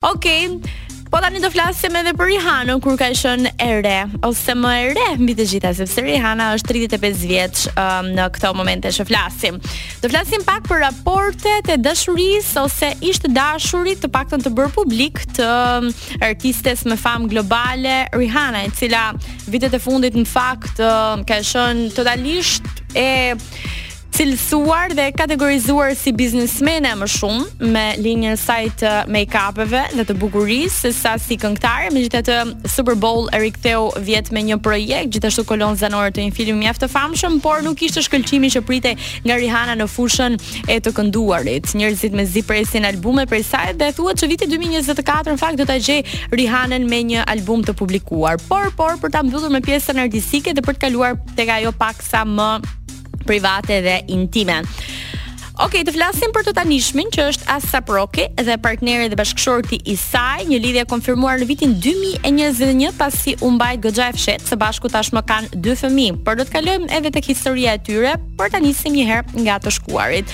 Okej. Okay. Po tani do flasim edhe për Rihanën kur ka qenë e re ose më e re mbi të gjitha sepse Rihana është 35 vjeç um, në këto momente që flasim. Do flasim pak për raportet e dashurisë ose ish të dashurit të paktën të bërë publik të um, artistes me famë globale Rihanna, e cila vitet e fundit në fakt um, ka qenë totalisht e cilësuar dhe kategorizuar si biznesmene më shumë me linjën saj të make-upeve dhe të bukurisë se sa si këngëtare. Megjithatë, Super Bowl e riktheu vjet me një projekt, gjithashtu kolonë zanore të një filmi mjaft të famshëm, por nuk ishte shkëlqimi që pritej nga Rihanna në fushën e të kënduarit. Njerëzit mezi presin albume prej saj dhe thuhet që viti 2024 në fakt do ta gjejë Rihannën me një album të publikuar. Por, por për ta mbyllur me pjesën artistike dhe për të kaluar tek ajo paksa më private dhe intime. Ok, të flasim për të tanishmin që është ASAP Rocky dhe partneri dhe bashkëshorti i saj, një lidhje e konfirmuar në vitin 2021 pasi u mbajt goxha e fshehtë, së bashku tashmë kanë dy fëmijë. Por do të kalojmë edhe tek historia e tyre, por ta nisim një herë nga të shkuarit.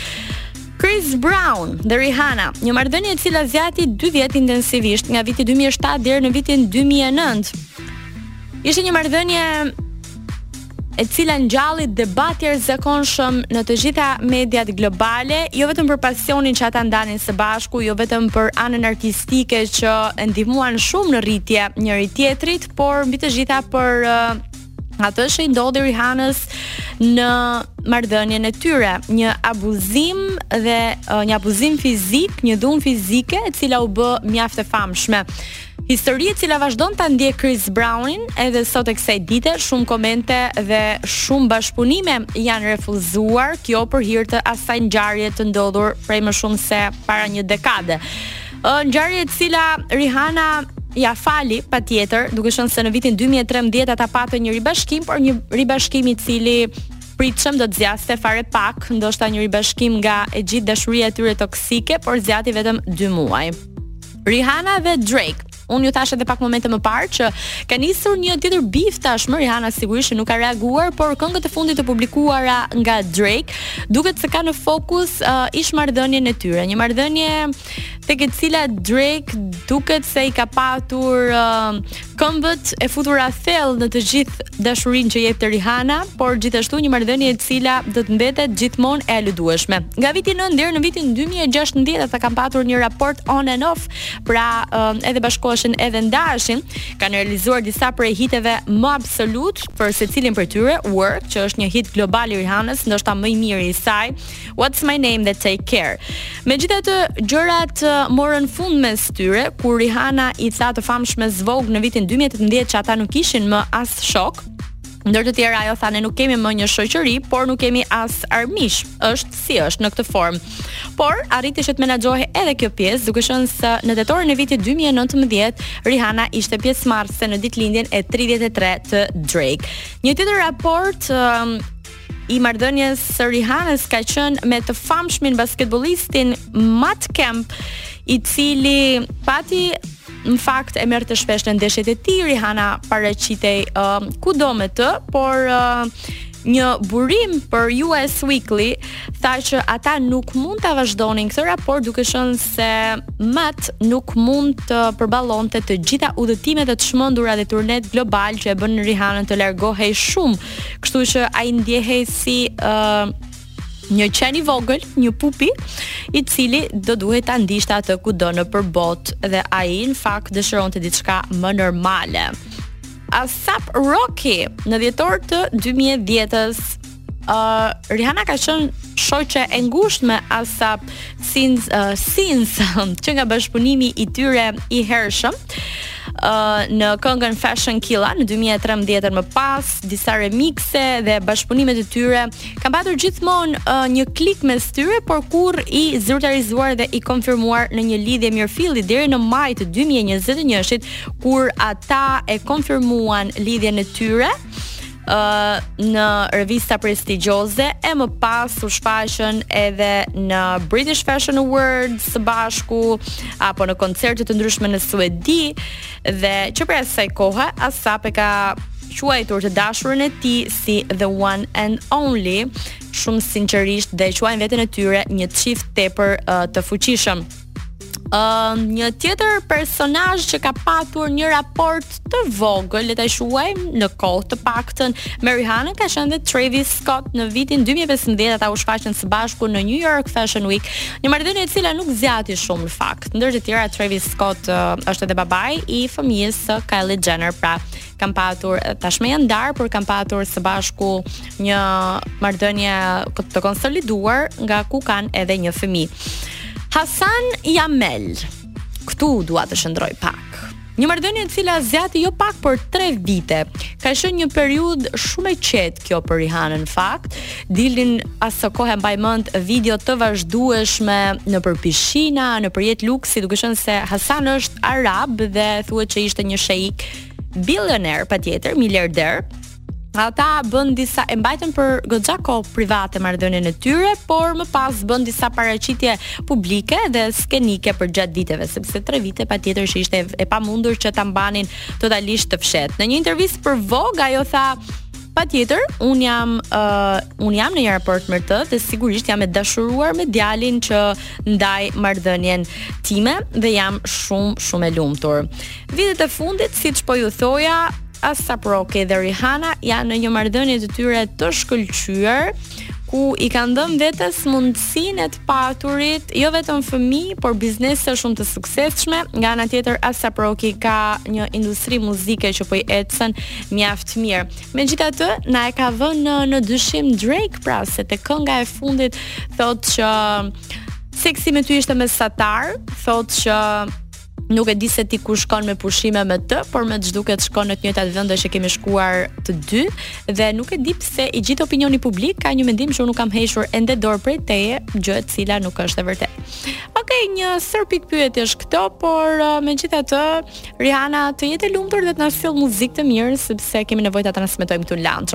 Chris Brown dhe Rihanna, një marrëdhënie e cila zgjati 2 vjet intensivisht nga viti 2007 deri në vitin 2009. Ishte një marrëdhënie e cila ngjalli debat të jashtëzakonshëm në të gjitha mediat globale, jo vetëm për pasionin që ata ndanin së bashku, jo vetëm për anën artistike që e ndihmuan shumë në rritje njëri-tjetrit, por mbi të gjitha për uh, atë që i ndodhi Rihanës në marrëdhënien e tyre, një abuzim dhe uh, një abuzim fizik, një dhunë fizike e cila u bë mjaft e famshme. Histori e cila vazhdon ta ndjekë Chris Brownin edhe sot e kësaj dite, shumë komente dhe shumë bashkëpunime janë refuzuar, kjo për hir të asaj ngjarje të ndodhur prej më shumë se para një dekade. Ngjarje e cila Rihanna ia fali patjetër, duke qenë se në vitin 2013 ata patën një ribashkim, por një ribashkim i cili pritshëm do të zgjaste fare pak, ndoshta një ribashkim nga e gjithë dashuria e tyre toksike, por zgjati vetëm 2 muaj. Rihanna dhe Drake. Unë ju thashë edhe pak momente më parë që ka nisur një tjetër bif tashmë Rihanna sigurisht që nuk ka reaguar, por këngët e fundit të publikuara nga Drake duket se ka në fokus uh, ish marrëdhënien e tyre, një marrëdhënie tek e cila Drake duket se i ka patur uh, Këmbët e futura thellë në të gjithë dashurinë që jepte Rihanna, por gjithashtu një marrëdhënie e cila do të mbetet gjithmonë e aludueshme. Nga viti 9 deri në vitin 2016 ata kanë patur një raport on and off, pra um, edhe bashkoheshin edhe ndaheshin, kanë realizuar disa prej hiteve më absolute për secilin prej tyre, Work, që është një hit global i Rihannës, ndoshta më i miri i saj, What's my name dhe Take Care. Megjithatë, gjërat uh, morën fund mes tyre kur Rihanna i tha të famshmes Vogue në vitin 2018 që ata nuk ishin më as shok. Ndër të tjera ajo tha ne nuk kemi më një shoqëri, por nuk kemi as armiq. Është si është në këtë formë. Por arriti që të menaxhohej edhe kjo pjesë, duke qenë se në tetorin e vitit 2019 Rihanna ishte pjesëmarrëse në ditëlindjen e 33 të Drake. Një tjetër raport um, i marrëdhënies së Rihanës ka qenë me të famshmin basketbollistin Matt Kemp, i cili pati në fakt e merrte shpesh në ndeshjet e tij Rihanna paraqitej uh, um, kudo me të, por uh, një burim për US Weekly tha që ata nuk mund ta vazhdonin këtë raport duke qenë se Matt nuk mund të përballonte të gjitha udhëtimet e të çmendura dhe turnetë globale që e bënin Rihanën të largohej shumë Kështu që ai ndjehej si ë uh, një qen i vogël, një pupi, i cili do duhej ta ndiqte atë kudo nëpër botë dhe ai në fakt dëshironte diçka më normale. Asap Rocky në dhjetor të 2010-s. Uh, Rihanna ka qenë shoqe e ngushtë me Asap Since uh, since që nga bashkëpunimi i tyre i hershëm uh, në këngën Fashion Killa në 2013 më pas, disa remixe dhe bashkëpunimet e tyre kanë patur gjithmonë uh, një klik mes tyre, por kurrë i zyrtarizuar dhe i konfirmuar në një lidhje mirëfilltë deri në maj të 2021-shit, kur ata e konfirmuan lidhjen e tyre. në revista prestigjioze e më pas u shfaqën edhe në British Fashion Awards së bashku apo në koncerte të ndryshme në Suedi dhe që prej asaj kohe Asap e ka quajtur të dashurën e tij si the one and only shumë sinqerisht dhe quajnë veten e tyre një çift tepër uh, të fuqishëm. Uh, një tjetër personazh që ka patur një raport të vogël, le ta quajmë në kohë të paktën, me Rihanën ka qenë dhe Travis Scott në vitin 2015, ata u shfaqën së bashku në New York Fashion Week, një marrëdhënie e cila nuk zgjati shumë në fakt. Ndër të tjera Travis Scott uh, është edhe babai i fëmijës së Kylie Jenner, pra kanë patur tashmë janë ndarë, por kanë patur së bashku një marrëdhënie të konsoliduar nga ku kanë edhe një fëmijë. Hassan Jameel. Ktu dua të qëndroj pak. Një marrëdhënie e cila zgjati jo pak por 3 vite. Ka qenë një periudhë shumë e qetë kjo për Rihanën në fakt. Dilin asaj kohe mbaj mend video të vazhdueshme nëpër pishina, nëpër jetë luksi, duke qenë se Hasan është arab dhe thuhet se ishte një sheik bilioner patjetër, miliarder, ata bën disa e mbajtën për goxha kohë private marrëdhënien e tyre, por më pas bën disa paraqitje publike dhe skenike për gjatë viteve, sepse tre vite patjetër që ishte e pamundur që ta mbanin totalisht të fshehtë. Në një intervistë për Vogue ajo tha Patjetër, unë jam, uh, un jam në një raport me të dhe sigurisht jam e dashuruar me djalin që ndaj marrëdhënien time dhe jam shumë, shumë e lumtur. Vitet e fundit, siç po ju thoja, ASAP Rocky dhe Rihanna janë në një marrëdhënie të tyre të shkëlqyer ku i kanë dhënë vetes mundësinë e të paturit jo vetëm fëmijë, por biznese shumë të suksesshme. Nga ana tjetër, ASAP Rocky ka një industri muzike që po i ecën mjaft mirë. Megjithatë, na e ka vënë në, në dyshim Drake pra se te kënga e fundit thotë që seksi me ty ishte mesatar, thotë që nuk e di se ti ku shkon me pushime me të, por me ç'duket shkon në të njëjtat vende që kemi shkuar të dy dhe nuk e di pse i gjithë opinioni publik ka një mendim që unë nuk kam hequr ende dorë prej teje, gjë e cila nuk është e vërtetë. Okej, një sërë pikëpyetjesh këto, por uh, megjithatë Rihanna të jetë e lumtur dhe të na sjellë muzikë të mirë sepse kemi nevojë ta transmetojmë këtu në Lunch.